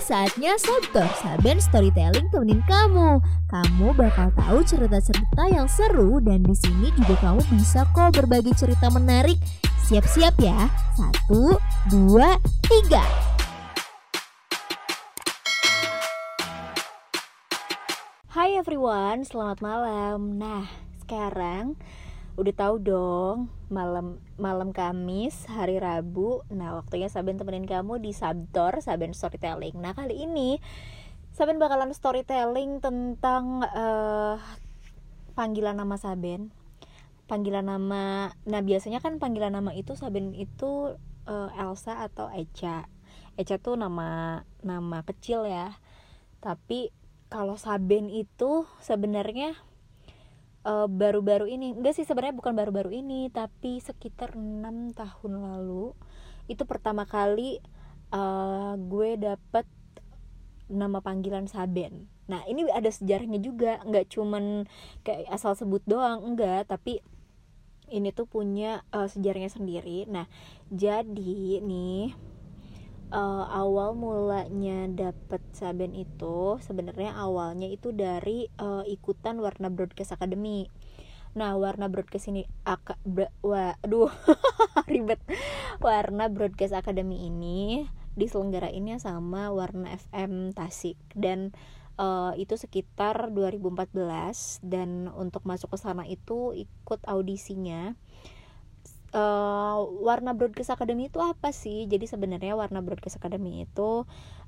saatnya Sabtor, Saben Storytelling temenin kamu. Kamu bakal tahu cerita-cerita yang seru dan di sini juga kamu bisa kok berbagi cerita menarik. Siap-siap ya. Satu, dua, tiga. Hai everyone, selamat malam. Nah, sekarang udah tahu dong malam malam Kamis hari Rabu. Nah waktunya Saben temenin kamu di Sabtor Saben Storytelling. Nah kali ini Saben bakalan storytelling tentang uh, panggilan nama Saben. Panggilan nama nah biasanya kan panggilan nama itu Saben itu uh, Elsa atau Echa. Echa tuh nama nama kecil ya. Tapi kalau Saben itu sebenarnya eh, baru-baru ini. Enggak sih sebenarnya bukan baru-baru ini tapi sekitar enam tahun lalu itu pertama kali uh, gue dapet nama panggilan Saben. Nah ini ada sejarahnya juga nggak cuman kayak asal sebut doang enggak tapi ini tuh punya uh, sejarahnya sendiri. Nah jadi nih uh, awal mulanya dapet Saben itu sebenarnya awalnya itu dari uh, ikutan Warna Broadcast Academy. Nah, Warna Broadcast ini aka, aduh ribet. Warna Broadcast Academy ini diselenggarainnya sama Warna FM Tasik dan uh, itu sekitar 2014 dan untuk masuk ke sana itu ikut audisinya uh, warna broadcast academy itu apa sih? Jadi sebenarnya warna broadcast academy itu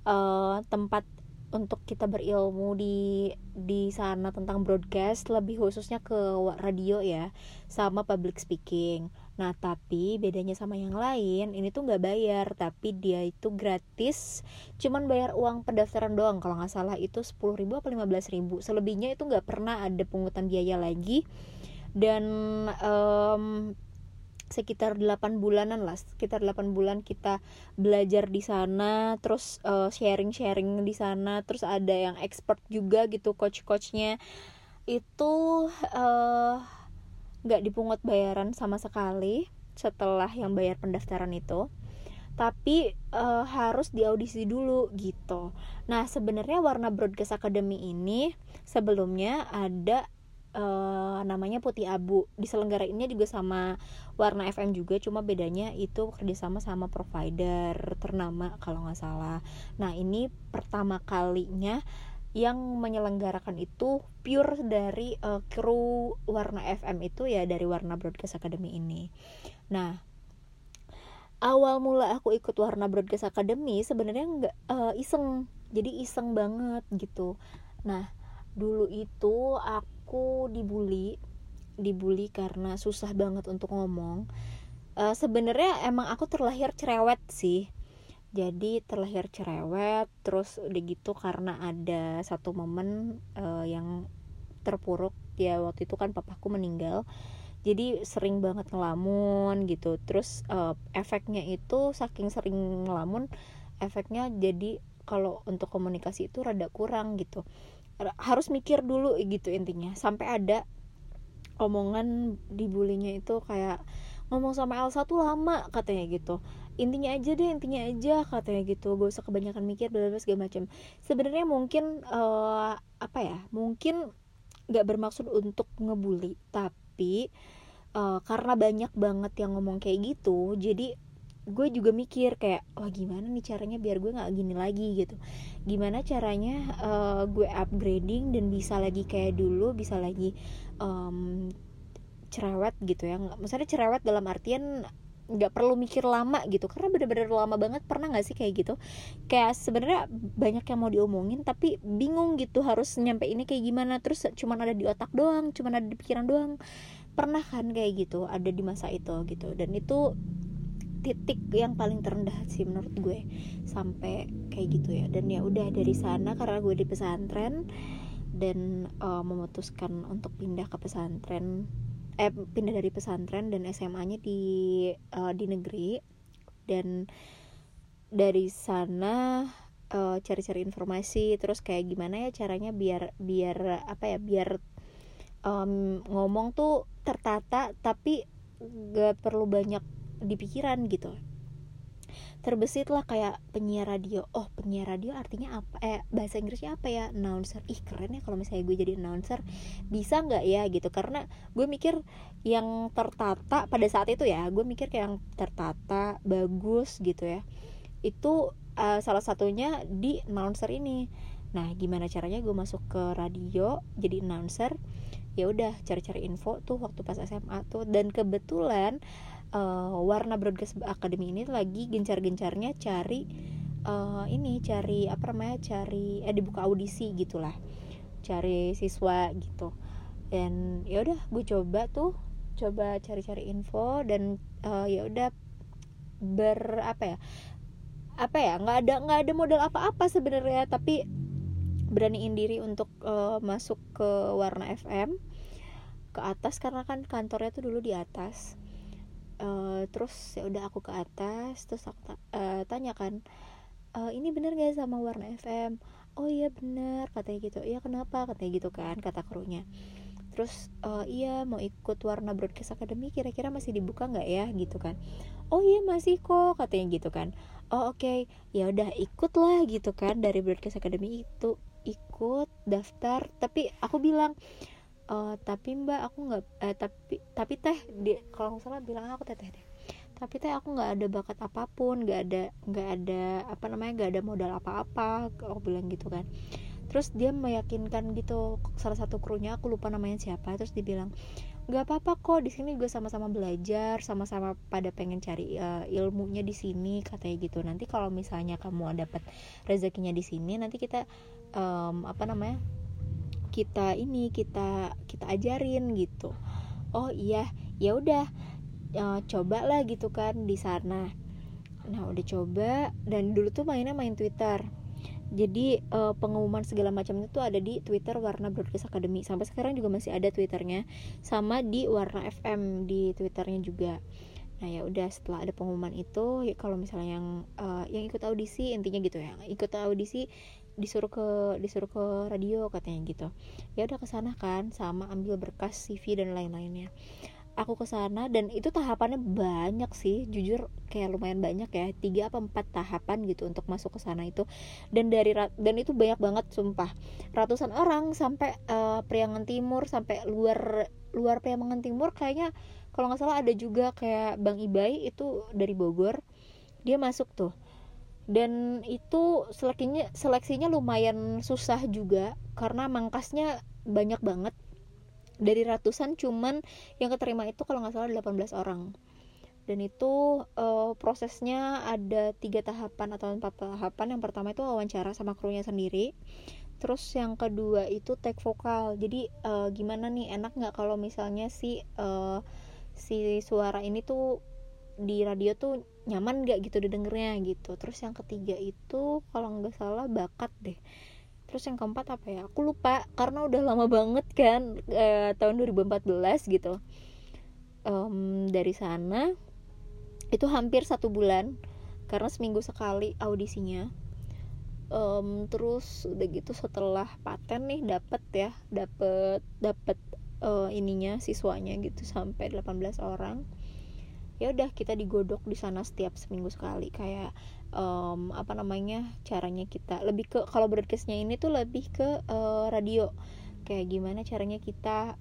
uh, tempat untuk kita berilmu di di sana tentang broadcast lebih khususnya ke radio ya sama public speaking. Nah tapi bedanya sama yang lain ini tuh nggak bayar tapi dia itu gratis cuman bayar uang pendaftaran doang. Kalau nggak salah itu sepuluh ribu atau lima ribu. Selebihnya itu nggak pernah ada pungutan biaya lagi. Dan um, sekitar 8 bulanan lah sekitar 8 bulan kita belajar di sana terus uh, sharing-sharing di sana terus ada yang expert juga gitu coach-coachnya itu eh, nggak uh, dipungut bayaran sama sekali setelah yang bayar pendaftaran itu tapi uh, harus diaudisi dulu gitu. Nah, sebenarnya Warna Broadcast Academy ini sebelumnya ada uh, namanya Putih Abu. Diselenggarainnya juga sama Warna FM juga cuma bedanya itu kerjasama sama provider ternama kalau nggak salah. Nah ini pertama kalinya yang menyelenggarakan itu pure dari uh, kru Warna FM itu ya dari Warna Broadcast Academy ini. Nah awal mula aku ikut Warna Broadcast Academy sebenarnya nggak uh, iseng. Jadi iseng banget gitu. Nah dulu itu aku aku dibully dibully karena susah banget untuk ngomong. Uh, sebenarnya emang aku terlahir cerewet sih. Jadi terlahir cerewet terus udah gitu karena ada satu momen uh, yang terpuruk. Ya waktu itu kan papaku meninggal. Jadi sering banget ngelamun gitu. Terus uh, efeknya itu saking sering ngelamun efeknya jadi kalau untuk komunikasi itu rada kurang gitu harus mikir dulu gitu intinya. Sampai ada omongan dibulinya itu kayak ngomong sama Elsa tuh lama katanya gitu. Intinya aja deh intinya aja katanya gitu. Gak usah kebanyakan mikir bla segala macam sebenarnya mungkin uh, apa ya mungkin nggak bermaksud untuk ngebully tapi uh, karena banyak banget yang ngomong kayak gitu jadi gue juga mikir kayak wah gimana nih caranya biar gue nggak gini lagi gitu. Gimana caranya uh, gue upgrading dan bisa lagi kayak dulu bisa lagi um, cerewet gitu ya. Misalnya cerewet dalam artian nggak perlu mikir lama gitu karena bener-bener lama banget. Pernah nggak sih kayak gitu? Kayak sebenarnya banyak yang mau diomongin tapi bingung gitu harus nyampe ini kayak gimana. Terus cuman ada di otak doang cuman ada di pikiran doang. Pernah kan kayak gitu ada di masa itu gitu. Dan itu titik yang paling terendah sih menurut gue sampai kayak gitu ya. Dan ya udah dari sana karena gue di pesantren dan uh, memutuskan untuk pindah ke pesantren eh pindah dari pesantren dan SMA-nya di uh, di negeri. Dan dari sana eh, cari-cari informasi terus kayak gimana ya caranya biar biar apa ya biar um, ngomong tuh tertata tapi gak perlu banyak di pikiran gitu. Terbesit lah kayak penyiar radio. Oh penyiar radio artinya apa? Eh bahasa Inggrisnya apa ya? Announcer. Ih keren ya kalau misalnya gue jadi announcer. Bisa nggak ya gitu? Karena gue mikir yang tertata pada saat itu ya gue mikir kayak yang tertata bagus gitu ya. Itu uh, salah satunya di announcer ini. Nah gimana caranya gue masuk ke radio jadi announcer? Ya udah cari-cari info tuh waktu pas SMA tuh. Dan kebetulan uh, Warna Broadcast Academy ini lagi gencar-gencarnya cari uh, ini cari apa namanya cari eh dibuka audisi gitulah. Cari siswa gitu. Dan ya udah gue coba tuh coba cari-cari info dan uh, ya udah ber apa ya apa ya nggak ada nggak ada modal apa-apa sebenarnya. Tapi beraniin diri untuk uh, masuk ke warna FM ke atas karena kan kantornya tuh dulu di atas uh, terus ya udah aku ke atas terus aku uh, tanya kan uh, ini bener gak sama warna FM oh iya bener katanya gitu. Iya kenapa? katanya gitu kan kata krunya. Terus uh, iya mau ikut warna broadcast academy kira-kira masih dibuka nggak ya? gitu kan. Oh iya masih kok katanya gitu kan. Oh oke okay. ya udah ikut lah gitu kan dari broadcast academy itu. Ikut daftar tapi aku bilang uh, tapi mbak aku nggak eh, tapi tapi teh di kalau nggak salah bilang aku teteh deh. Tapi teh aku nggak ada bakat apa pun nggak ada nggak ada apa namanya nggak ada modal apa-apa aku bilang gitu kan. Terus dia meyakinkan gitu salah satu krunya aku lupa namanya siapa terus dibilang nggak apa-apa kok di sini juga sama-sama belajar sama-sama pada pengen cari uh, ilmunya di sini katanya gitu. Nanti kalau misalnya kamu dapat rezekinya di sini nanti kita um, apa namanya kita ini kita kita ajarin gitu. Oh iya ya udah uh, coba lah gitu kan di sana. Nah udah coba dan dulu tuh mainnya main Twitter. Jadi uh, pengumuman segala macamnya tuh ada di Twitter Warna Broadcast Academy. Sampai sekarang juga masih ada Twitternya sama di Warna FM di Twitternya juga. Nah ya udah setelah ada pengumuman itu ya kalau misalnya yang uh, yang ikut audisi intinya gitu ya ikut audisi disuruh ke disuruh ke radio katanya gitu. Ya udah ke sana kan sama ambil berkas CV dan lain-lainnya. Aku ke sana dan itu tahapannya banyak sih jujur kayak lumayan banyak ya tiga apa empat tahapan gitu untuk masuk ke sana itu. Dan dari dan itu banyak banget sumpah. Ratusan orang sampai uh, Priangan Timur sampai luar luar Priangan Timur kayaknya kalau nggak salah ada juga kayak Bang Ibai itu dari Bogor. Dia masuk tuh dan itu seleksinya seleksinya lumayan susah juga karena mangkasnya banyak banget. Dari ratusan cuman yang keterima itu kalau nggak salah 18 orang. Dan itu uh, prosesnya ada tiga tahapan atau empat tahapan. Yang pertama itu wawancara sama krunya sendiri. Terus yang kedua itu take vokal. Jadi uh, gimana nih enak nggak kalau misalnya si uh, si suara ini tuh di radio tuh nyaman gak gitu didengarnya gitu. Terus yang ketiga itu kalau nggak salah bakat deh. Terus yang keempat apa ya? Aku lupa karena udah lama banget kan e, tahun 2014 gitu. Um, dari sana itu hampir satu bulan karena seminggu sekali audisinya. Um, terus udah gitu setelah paten nih dapet ya dapet dapet uh, ininya siswanya gitu sampai 18 orang ya udah kita digodok di sana setiap seminggu sekali. Kayak um, apa namanya caranya kita lebih ke kalau broadcastnya ini tuh lebih ke uh, radio. Kayak gimana caranya kita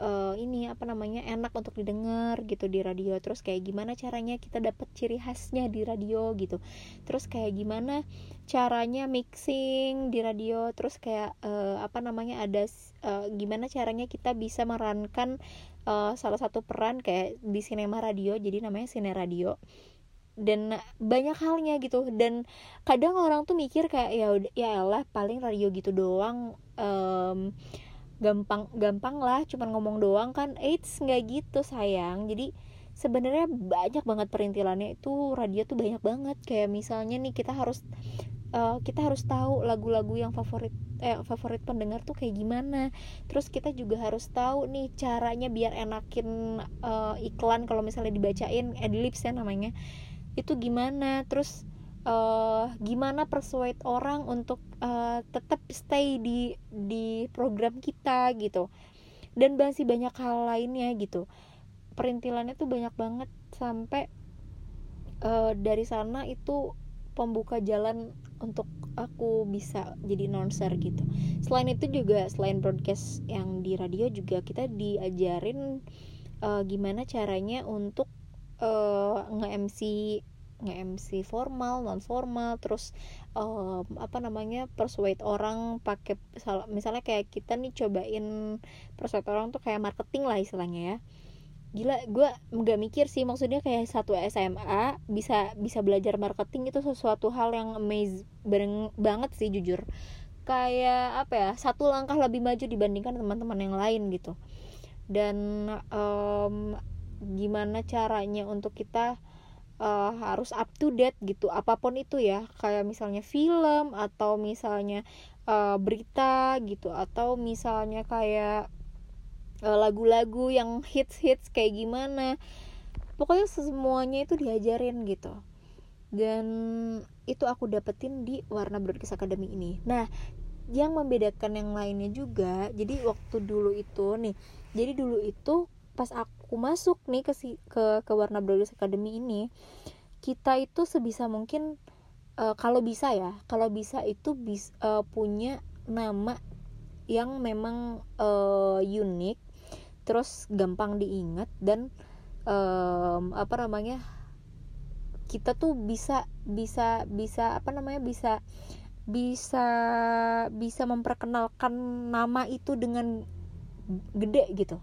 uh, ini apa namanya enak untuk didengar gitu di radio. Terus kayak gimana caranya kita dapat ciri khasnya di radio gitu. Terus kayak gimana caranya mixing di radio. Terus kayak uh, apa namanya ada uh, gimana caranya kita bisa merankan uh, salah satu peran kayak di sinema radio jadi namanya sine radio. Dan banyak halnya gitu. Dan kadang orang tuh mikir kayak ya ya elah paling radio gitu doang um, gampang gampang lah cuman ngomong doang kan. Eits nggak gitu sayang. Jadi sebenarnya banyak banget perintilannya. Itu radio tuh banyak banget. Kayak misalnya nih kita harus uh, kita harus tahu lagu-lagu yang favorit eh, favorit pendengar tuh kayak gimana. Terus kita juga harus tahu nih caranya biar enakin uh, iklan kalau misalnya dibacain adlibs ya namanya. Itu gimana? Terus uh, gimana persuade orang untuk uh, tetap stay di di program kita gitu. Dan masih banyak hal lainnya gitu. Perintilannya tuh banyak banget sampai uh, dari sana itu pembuka jalan untuk aku bisa jadi announcer gitu. Selain itu juga selain broadcast yang di radio juga kita diajarin uh, gimana caranya untuk uh, nge-MC nge-MC formal, non formal, terus um, apa namanya persuade orang pakai misalnya kayak kita nih cobain persuade orang tuh kayak marketing lah istilahnya ya gila gue nggak mikir sih maksudnya kayak satu SMA bisa bisa belajar marketing itu sesuatu hal yang amazing banget sih jujur. Kayak apa ya satu langkah lebih maju dibandingkan teman-teman yang lain gitu. Dan um, gimana caranya untuk kita uh, harus up to date gitu. Apa pun itu ya kayak misalnya film atau misalnya uh, berita gitu. Atau misalnya kayak lagu-lagu yang hits-hits kayak gimana. Pokoknya semuanya itu diajarin gitu. Dan itu aku dapetin di Warna Broadcast Academy ini. Nah yang membedakan yang lainnya juga jadi waktu dulu itu nih jadi dulu itu pas aku masuk nih ke si, ke ke Warna Broadcast Academy ini kita itu sebisa mungkin uh, kalau bisa ya kalau bisa itu bis, uh, punya nama yang memang uh, unik terus gampang diingat dan um, apa namanya kita tuh bisa bisa bisa apa namanya bisa bisa bisa memperkenalkan nama itu dengan gede gitu.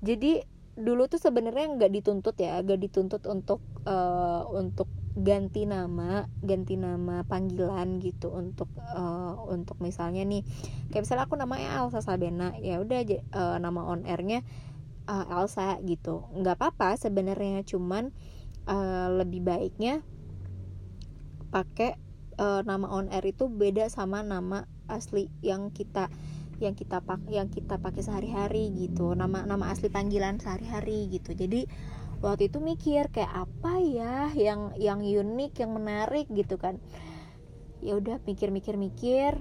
Jadi dulu tuh sebenarnya nggak dituntut ya nggak dituntut untuk uh, untuk ganti nama ganti nama panggilan gitu untuk uh, untuk misalnya nih kayak misalnya aku namanya Elsa Sabena ya udah uh, nama on airnya uh, Elsa gitu. Nggak apa-apa sebenarnya cuman uh, lebih baiknya pakai uh, nama on air itu beda sama nama asli yang kita yang kita pak yang kita pakai sehari-hari gitu. Nama nama asli panggilan sehari-hari gitu. Jadi waktu itu mikir kayak apa ya yang yang unik yang menarik? gitu kan. Ya udah mikir-mikir-mikir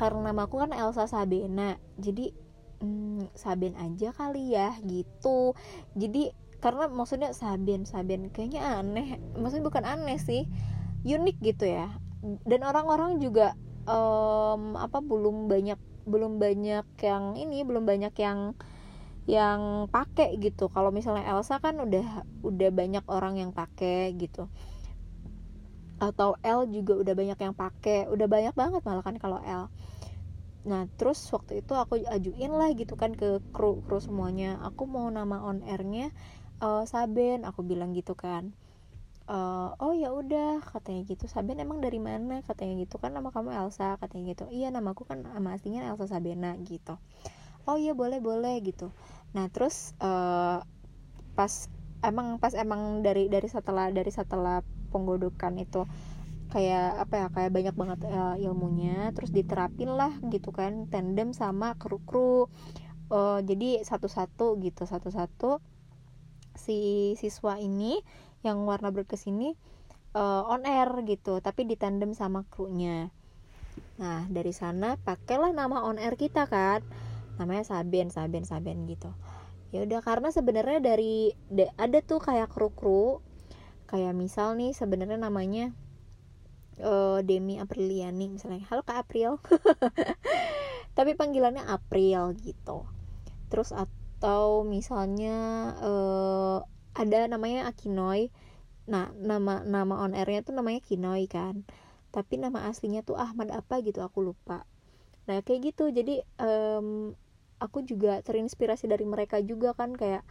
karena namaku kan Elsa Sabena. Jadi hmm, Saben aja kali ya gitu. Jadi karena maksudnya Saben Saben kayaknya aneh. Maksudnya bukan aneh sih unik gitu ya. Dan orang-orang juga um, apa belum banyak belum banyak yang ini belum banyak yang yang pakai gitu. Kalau misalnya Elsa kan udah udah banyak orang yang pakai gitu. Atau L juga udah banyak yang pakai udah banyak banget malah kan kalau L nah terus waktu itu aku ajuin lah gitu kan ke kru kru semuanya. Aku mau nama on airnya uh, Saben. Aku bilang gitu kan. Uh, oh ya udah katanya gitu. Saben emang dari mana? katanya gitu kan. Nama kamu Elsa katanya gitu. Iya namaku kan nama aslinya Elsa Sabena gitu. Oh iya boleh boleh gitu nah terus uh, pas emang pas emang dari dari setelah dari setelah penggodokan itu kayak apa ya kayak banyak banget uh, ilmunya terus diterapin lah gitu kan tandem sama kru-kru. Uh, jadi satu-satu gitu satu-satu si siswa ini yang warna berkes ini uh, on air gitu tapi ditandem sama krunya. Nah dari sana pakailah nama on air kita kan namanya Saben Saben Saben gitu. Ya udah karena sebenarnya dari ada tuh kayak kru-kru kayak misal nih sebenarnya namanya uh, Demi Apriliani misalnya. Halo Kak April. Tapi panggilannya April gitu. Terus atau misalnya uh, ada namanya Akinoy. Nah nama nama on airnya tuh namanya Kinoy kan. Tapi nama aslinya tuh Ahmad apa gitu aku lupa nah kayak gitu. Jadi um, aku juga terinspirasi dari mereka juga kan kayak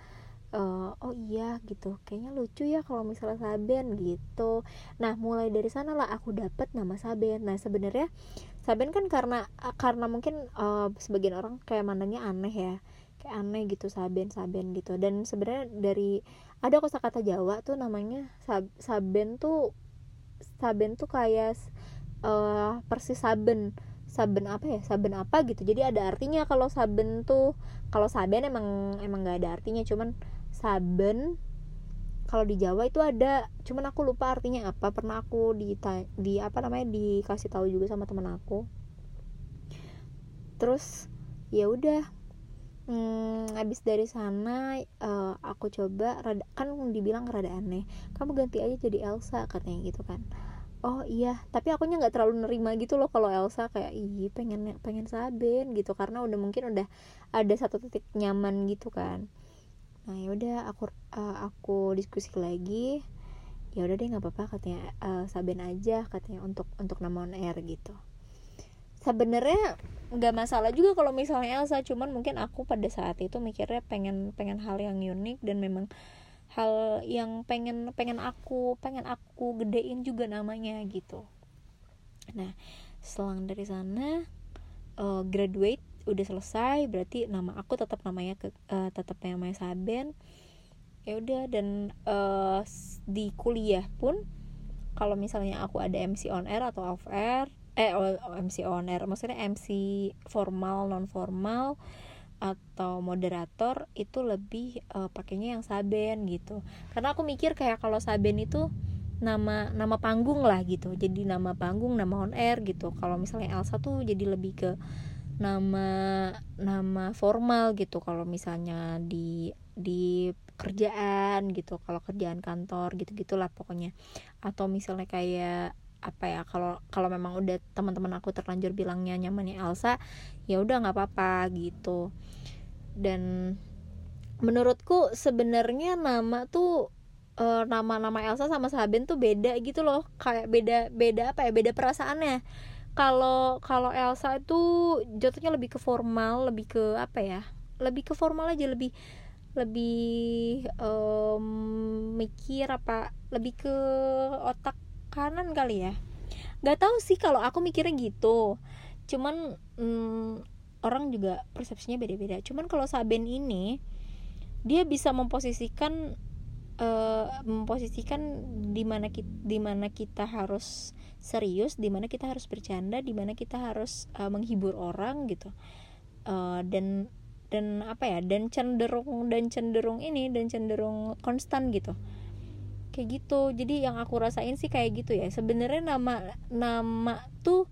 uh, oh iya gitu. Kayaknya lucu ya kalau misalnya Saben gitu. Nah mulai dari sana lah aku dapat nama Saben. Nah sebenarnya Saben kan karena karena mungkin uh, sebagian orang kayak mandangnya aneh ya. Kayak aneh gitu Saben Saben gitu. Dan sebenarnya dari ada kosakata Jawa tuh namanya Sab, Saben tuh Saben tuh kayak uh, persis Saben saben apa ya saben apa gitu. Jadi ada artinya kalau saben tuh kalau saben emang emang nggak ada artinya. Cuman saben kalau di Jawa itu ada. Cuman aku lupa artinya apa. Pernah aku di di apa namanya dikasih tahu juga sama temen aku. Terus ya udah. Hmm, habis dari sana uh, aku coba rada, kan dibilang rada aneh. Kamu ganti aja jadi Elsa katanya gitu kan oh iya. Tapi akunya nggak terlalu nerima gitu loh kalau Elsa kayak ih pengen pengen Saben gitu. Karena udah mungkin udah ada satu titik nyaman gitu kan. Nah yaudah aku uh, aku diskusi lagi. Ya udah deh nggak apa-apa katanya uh, Saben aja katanya untuk untuk nama on air gitu. Sebenarnya nggak masalah juga kalau misalnya Elsa cuman mungkin aku pada saat itu mikirnya pengen pengen hal yang unik dan memang hal yang pengen pengen aku pengen aku gedein juga namanya gitu. Nah selang dari sana uh, graduate udah selesai berarti nama aku tetap namanya ke uh, tetap namanya Saben. Ya udah dan uh, di kuliah pun kalau misalnya aku ada MC on air atau off air eh MC on air maksudnya MC formal non formal atau moderator itu lebih uh, pakainya yang Saben gitu. Karena aku mikir kayak kalau Saben itu nama nama panggung lah gitu. Jadi nama panggung nama on air gitu. Kalau misalnya Elsa tuh jadi lebih ke nama nama formal gitu. Kalau misalnya di di kerjaan gitu. Kalau kerjaan kantor gitu gitulah pokoknya. Atau misalnya kayak apa ya kalau kalau memang udah teman-teman aku terlanjur bilangnya nyamannya Elsa ya udah nggak apa-apa gitu. Dan menurutku sebenarnya nama tuh uh, nama-nama Elsa sama Saben tuh beda gitu loh kayak beda beda apa ya beda perasaannya. Kalau kalau Elsa itu jatuhnya lebih ke formal lebih ke apa ya lebih ke formal aja lebih lebih um, mikir apa lebih ke otak kanan kali ya. Nggak tahu sih kalau aku mikirnya gitu. Cuman hmm, orang juga persepsinya beda-beda. Cuman kalau Saben ini dia bisa memposisikan uh, memposisikan di mana kita di mana kita harus serius di mana kita harus bercanda di mana kita harus uh, menghibur orang gitu. Uh, dan dan apa ya dan cenderung dan cenderung ini dan cenderung konstan gitu kayak gitu. Jadi yang aku rasain sih kayak gitu ya. Sebenarnya nama nama tuh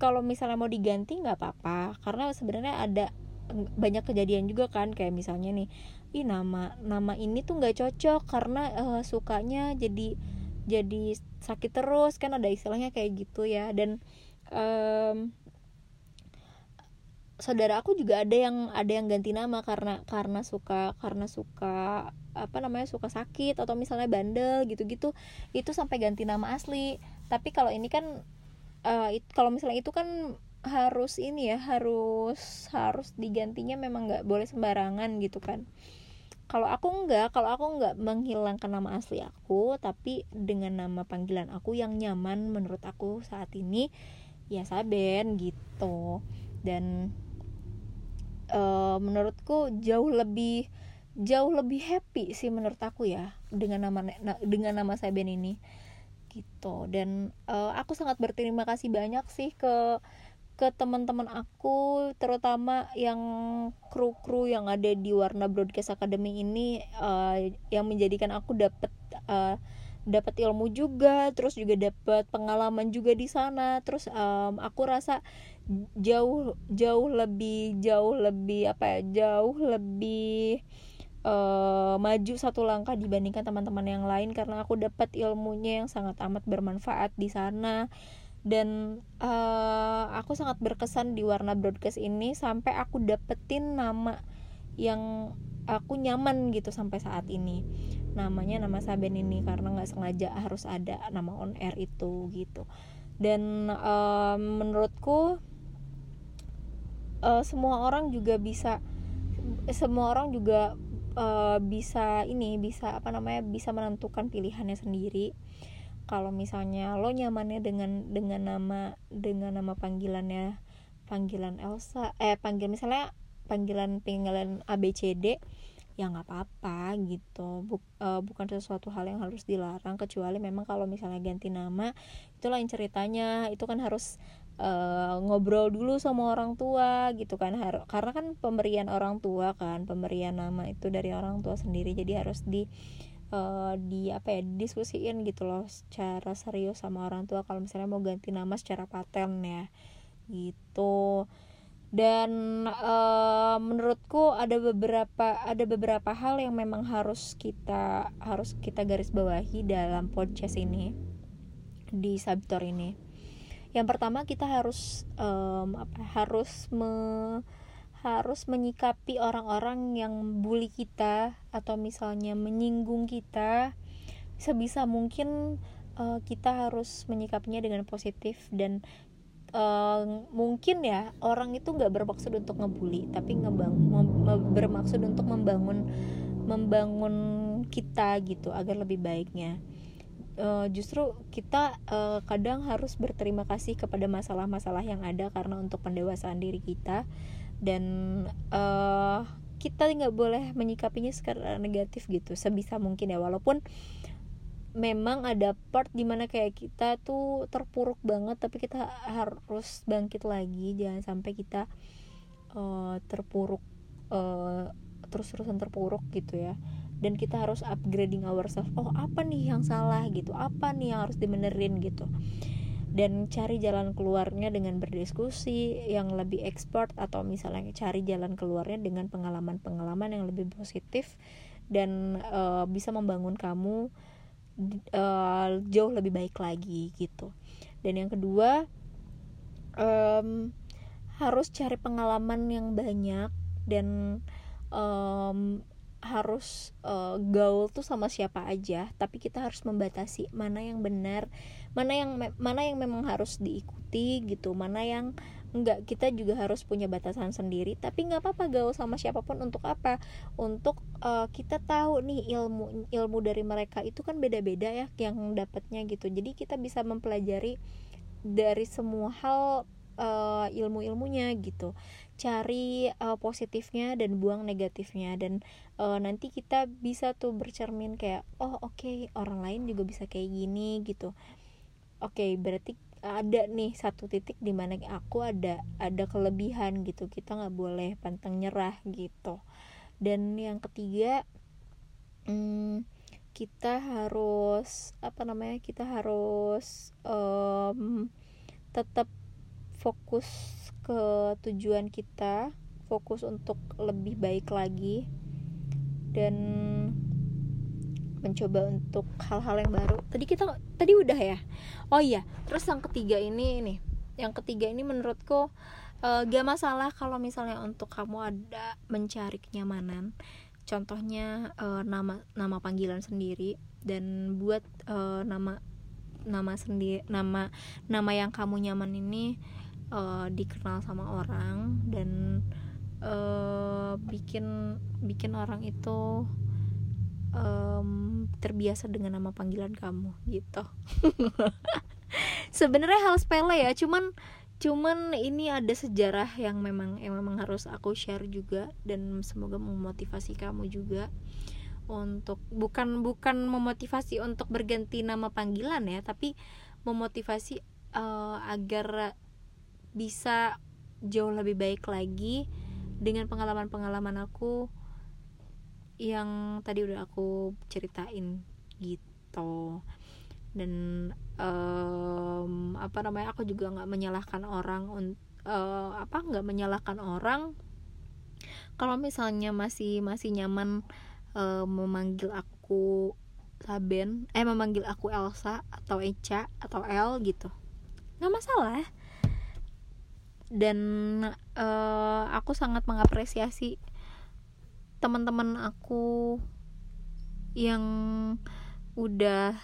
kalau misalnya mau diganti nggak apa-apa. Karena sebenarnya ada banyak kejadian juga kan. Kayak misalnya nih ih nama nama ini tuh nggak cocok karena uh, sukanya jadi jadi sakit terus. Kan ada istilahnya kayak gitu ya. Dan um, saudara aku juga ada yang ada yang ganti nama karena karena suka karena suka apa namanya suka sakit atau misalnya bandel gitu-gitu itu sampai ganti nama asli. Tapi kalau ini kan uh, kalau misalnya itu kan harus ini ya harus harus digantinya memang nggak boleh sembarangan gitu kan. Kalau aku enggak kalau aku enggak menghilangkan nama asli aku tapi dengan nama panggilan aku yang nyaman menurut aku saat ini ya Saben gitu. Dan uh, menurutku jauh lebih jauh lebih happy sih menurut aku ya dengan nama dengan nama Saben ini gitu. Dan uh, aku sangat berterima kasih banyak sih ke ke teman-teman aku terutama yang kru-kru yang ada di Warna Broadcast Academy ini uh, yang menjadikan aku dapat uh, dapat ilmu juga terus juga dapat pengalaman juga di sana. Terus um, aku rasa jauh jauh lebih jauh lebih apa ya jauh lebih uh, maju satu langkah dibandingkan teman-teman yang lain karena aku dapat ilmunya yang sangat amat bermanfaat di sana. Dan uh, aku sangat berkesan di warna broadcast ini sampai aku dapetin nama yang aku nyaman gitu sampai saat ini. Namanya nama Saben ini karena nggak sengaja harus ada nama on air itu gitu. Dan uh, menurutku uh, semua orang juga bisa semua orang juga uh, bisa ini bisa apa namanya bisa menentukan pilihannya sendiri. Kalau misalnya lo nyamannya dengan dengan nama dengan nama panggilannya panggilan Elsa eh panggil misalnya panggilan panggilan ABCD ya nggak apa-apa gitu. Buk, uh, bukan sesuatu hal yang harus dilarang kecuali memang kalau misalnya ganti nama itu lain ceritanya. Itu kan harus uh, ngobrol dulu sama orang tua gitu kan. Har karena kan pemberian orang tua kan pemberian nama itu dari orang tua sendiri. Jadi harus di uh, di apa ya diskusiin gitu loh secara serius sama orang tua kalau misalnya mau ganti nama secara paten ya. Gitu. Dan uh, menurutku ada beberapa ada beberapa hal yang memang harus kita harus kita garis bawahi dalam podcast ini di Sabitor ini yang pertama kita harus um, apa harus me, harus menyikapi orang-orang yang bully kita atau misalnya menyinggung kita. Sebisa mungkin uh, kita harus menyikapinya dengan positif dan uh, mungkin ya orang itu nggak bermaksud untuk ngebully tapi ngebang bermaksud untuk membangun membangun kita gitu agar lebih baiknya uh, justru kita uh, kadang harus berterima kasih kepada masalah-masalah yang ada karena untuk pendewasaan diri kita. Dan uh, kita nggak boleh menyikapinya secara negatif gitu sebisa mungkin ya. Walaupun memang ada part di mana kayak kita tuh terpuruk banget tapi kita harus bangkit lagi. Jangan sampai kita uh, terpuruk uh, terus-terusan terpuruk gitu ya dan kita harus upgrading ourselves. Oh apa nih yang salah gitu? Apa nih yang harus dimenerin gitu? Dan cari jalan keluarnya dengan berdiskusi yang lebih expert atau misalnya cari jalan keluarnya dengan pengalaman-pengalaman yang lebih positif dan uh, bisa membangun kamu uh, jauh lebih baik lagi gitu. Dan yang kedua um, harus cari pengalaman yang banyak dan um, harus uh, gaul tuh sama siapa aja tapi kita harus membatasi mana yang benar mana yang mana yang memang harus diikuti gitu mana yang enggak. Kita juga harus punya batasan sendiri tapi nggak apa-apa gaul sama siapa pun untuk apa? Untuk uh, kita tahu nih ilmu ilmu dari mereka itu kan beda-beda ya yang dapatnya gitu. Jadi kita bisa mempelajari dari semua hal uh, ilmu-ilmunya gitu. Cari uh, positifnya dan buang negatifnya. Dan uh, nanti kita bisa tuh bercermin kayak oh oke okay, orang lain juga bisa kayak gini gitu. Oke okay, berarti ada nih satu titik di mana aku ada ada kelebihan gitu. Kita nggak boleh pantang nyerah gitu. Dan yang ketiga hmm, kita harus apa namanya kita harus um, tetap fokus ke tujuan kita fokus untuk lebih baik lagi dan mencoba untuk hal-hal yang baru. Tadi kita tadi udah ya? Oh iya terus yang ketiga ini nih yang ketiga ini menurutku uh, gak masalah kalau misalnya untuk kamu ada mencari kenyamanan. Contohnya uh, nama nama panggilan sendiri. Dan buat uh, nama nama sendiri nama nama yang kamu nyaman ini uh, dikenal sama orang dan uh, bikin bikin orang itu um, terbiasa dengan nama panggilan kamu gitu. Sebenarnya hal sepele ya cuman cuman ini ada sejarah yang memang yang memang harus aku share juga dan semoga memotivasi kamu juga untuk bukan bukan memotivasi untuk berganti nama panggilan ya tapi memotivasi uh, agar bisa jauh lebih baik lagi dengan pengalaman-pengalaman aku yang tadi udah aku ceritain gitu. Dan um, apa namanya aku juga nggak menyalahkan orang uh, apa nggak menyalahkan orang. Kalau misalnya masih masih nyaman uh, memanggil aku Saben eh memanggil aku Elsa atau Echa atau El gitu nggak masalah dan uh, aku sangat mengapresiasi teman-teman aku yang udah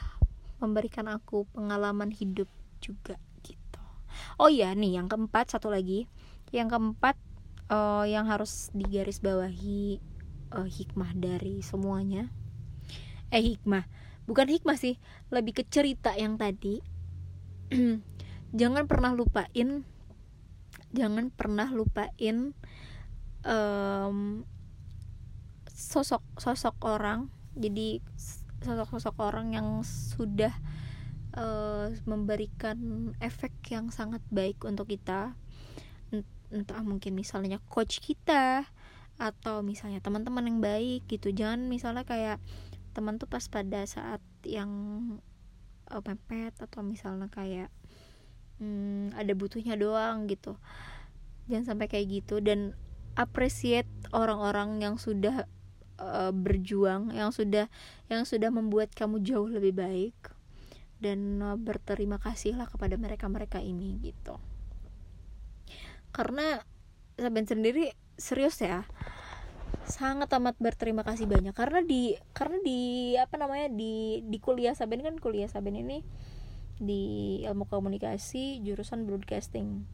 memberikan aku pengalaman hidup juga gitu. Oh iya nih yang keempat satu lagi. Yang keempat uh, yang harus digarisbawahi uh, hikmah dari semuanya. Eh hikmah. Bukan hikmah sih lebih ke cerita yang tadi. Jangan pernah lupain jangan pernah lupain um, sosok sosok orang. Jadi sosok-sosok orang yang sudah uh, memberikan efek yang sangat baik untuk kita. Entah mungkin misalnya coach kita atau misalnya teman-teman yang baik gitu. Jangan misalnya kayak teman tuh pas pada saat yang uh, mepet atau misalnya kayak hmm, ada butuhnya doang gitu. Jangan sampai kayak gitu dan appreciate orang-orang yang sudah uh, berjuang yang sudah yang sudah membuat kamu jauh lebih baik dan uh, berterima kasihlah kepada mereka-mereka ini gitu. Karena Saben sendiri serius ya sangat amat berterima kasih banyak. Karena di karena di apa namanya di di kuliah Saben kan kuliah Saben ini di ilmu komunikasi jurusan broadcasting.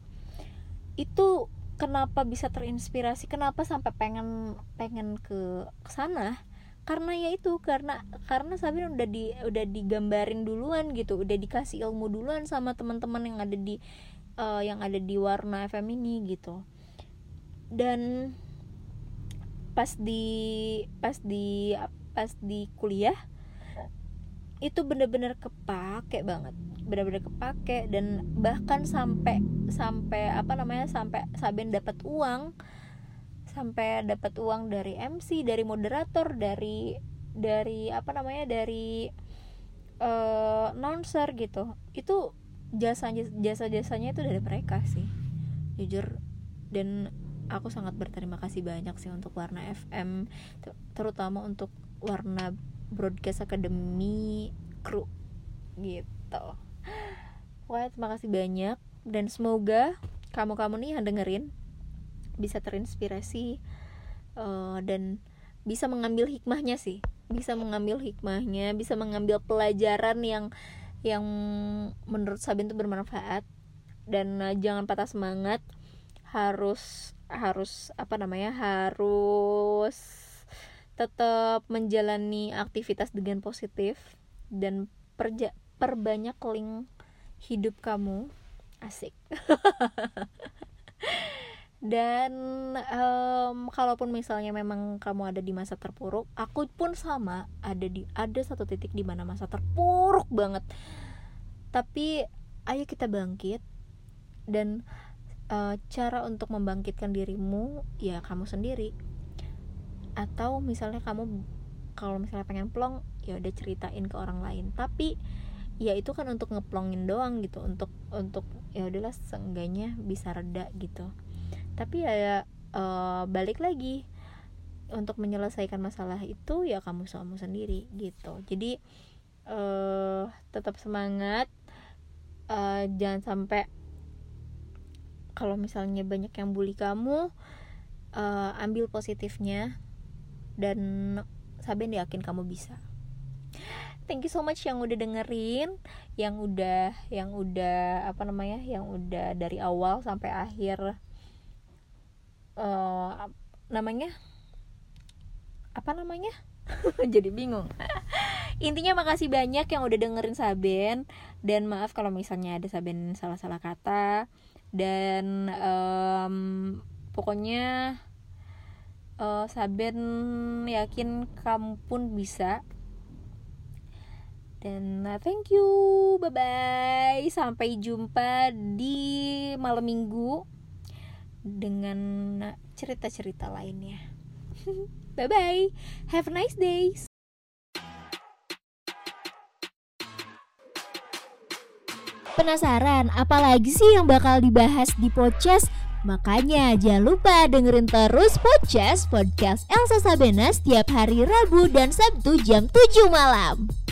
Itu kenapa bisa terinspirasi? Kenapa sampai pengen pengen ke sana? Karena ya itu karena karena Sabin udah di udah digambarin duluan gitu udah dikasih ilmu duluan sama teman-teman yang ada di uh, yang ada di warna FM ini gitu. Dan pas di pas di pas di kuliah itu bener-bener kepake banget. Bener-bener kepake dan bahkan sampai sampai apa namanya sampai Saben dapat uang sampai dapat uang dari MC dari moderator dari dari apa namanya dari uh, announcer gitu. Itu jasa jasa jasanya itu dari mereka sih jujur. Dan aku sangat berterima kasih banyak sih untuk Warna FM terutama untuk Warna Broadcast Academy kru gitu. Wah, terima kasih banyak dan semoga kamu-kamu nih yang dengerin bisa terinspirasi uh, dan bisa mengambil hikmahnya sih. Bisa mengambil hikmahnya bisa mengambil pelajaran yang yang menurut Sabin itu bermanfaat. Dan uh, jangan patah semangat. Harus harus apa namanya harus tetap menjalani aktivitas dengan positif dan perja perbanyak link hidup kamu. Asik. Dan um, kalaupun misalnya memang kamu ada di masa terpuruk aku pun sama ada di ada satu titik di mana masa terpuruk banget. Tapi ayo kita bangkit dan uh, cara untuk membangkitkan dirimu ya kamu sendiri atau misalnya kamu kalau misalnya pengen plong ya udah ceritain ke orang lain. Tapi ya itu kan untuk ngeplongin doang gitu. Untuk untuk ya udahlah seenggaknya bisa reda gitu. Tapi ya uh, balik lagi. Untuk menyelesaikan masalah itu ya kamu kamu sendiri gitu. Jadi uh, tetap semangat. Uh, jangan sampai kalau misalnya banyak yang bully kamu uh, ambil positifnya dan Saben yakin kamu bisa. Thank you so much yang udah dengerin yang udah yang udah apa namanya yang udah dari awal sampai akhir uh, namanya apa namanya? Jadi bingung. Intinya makasih banyak yang udah dengerin Saben dan maaf kalau misalnya ada Saben salah-salah kata. Dan um, pokoknya uh, Saben yakin kamu pun bisa. Dan uh, thank you. Bye bye sampai jumpa di malam minggu dengan cerita-cerita lainnya. Bye bye have a nice day. Penasaran apalagi sih yang bakal dibahas di podcast? Makanya jangan lupa dengerin terus podcast podcast Elsa Sabena setiap hari Rabu dan Sabtu jam 7 malam.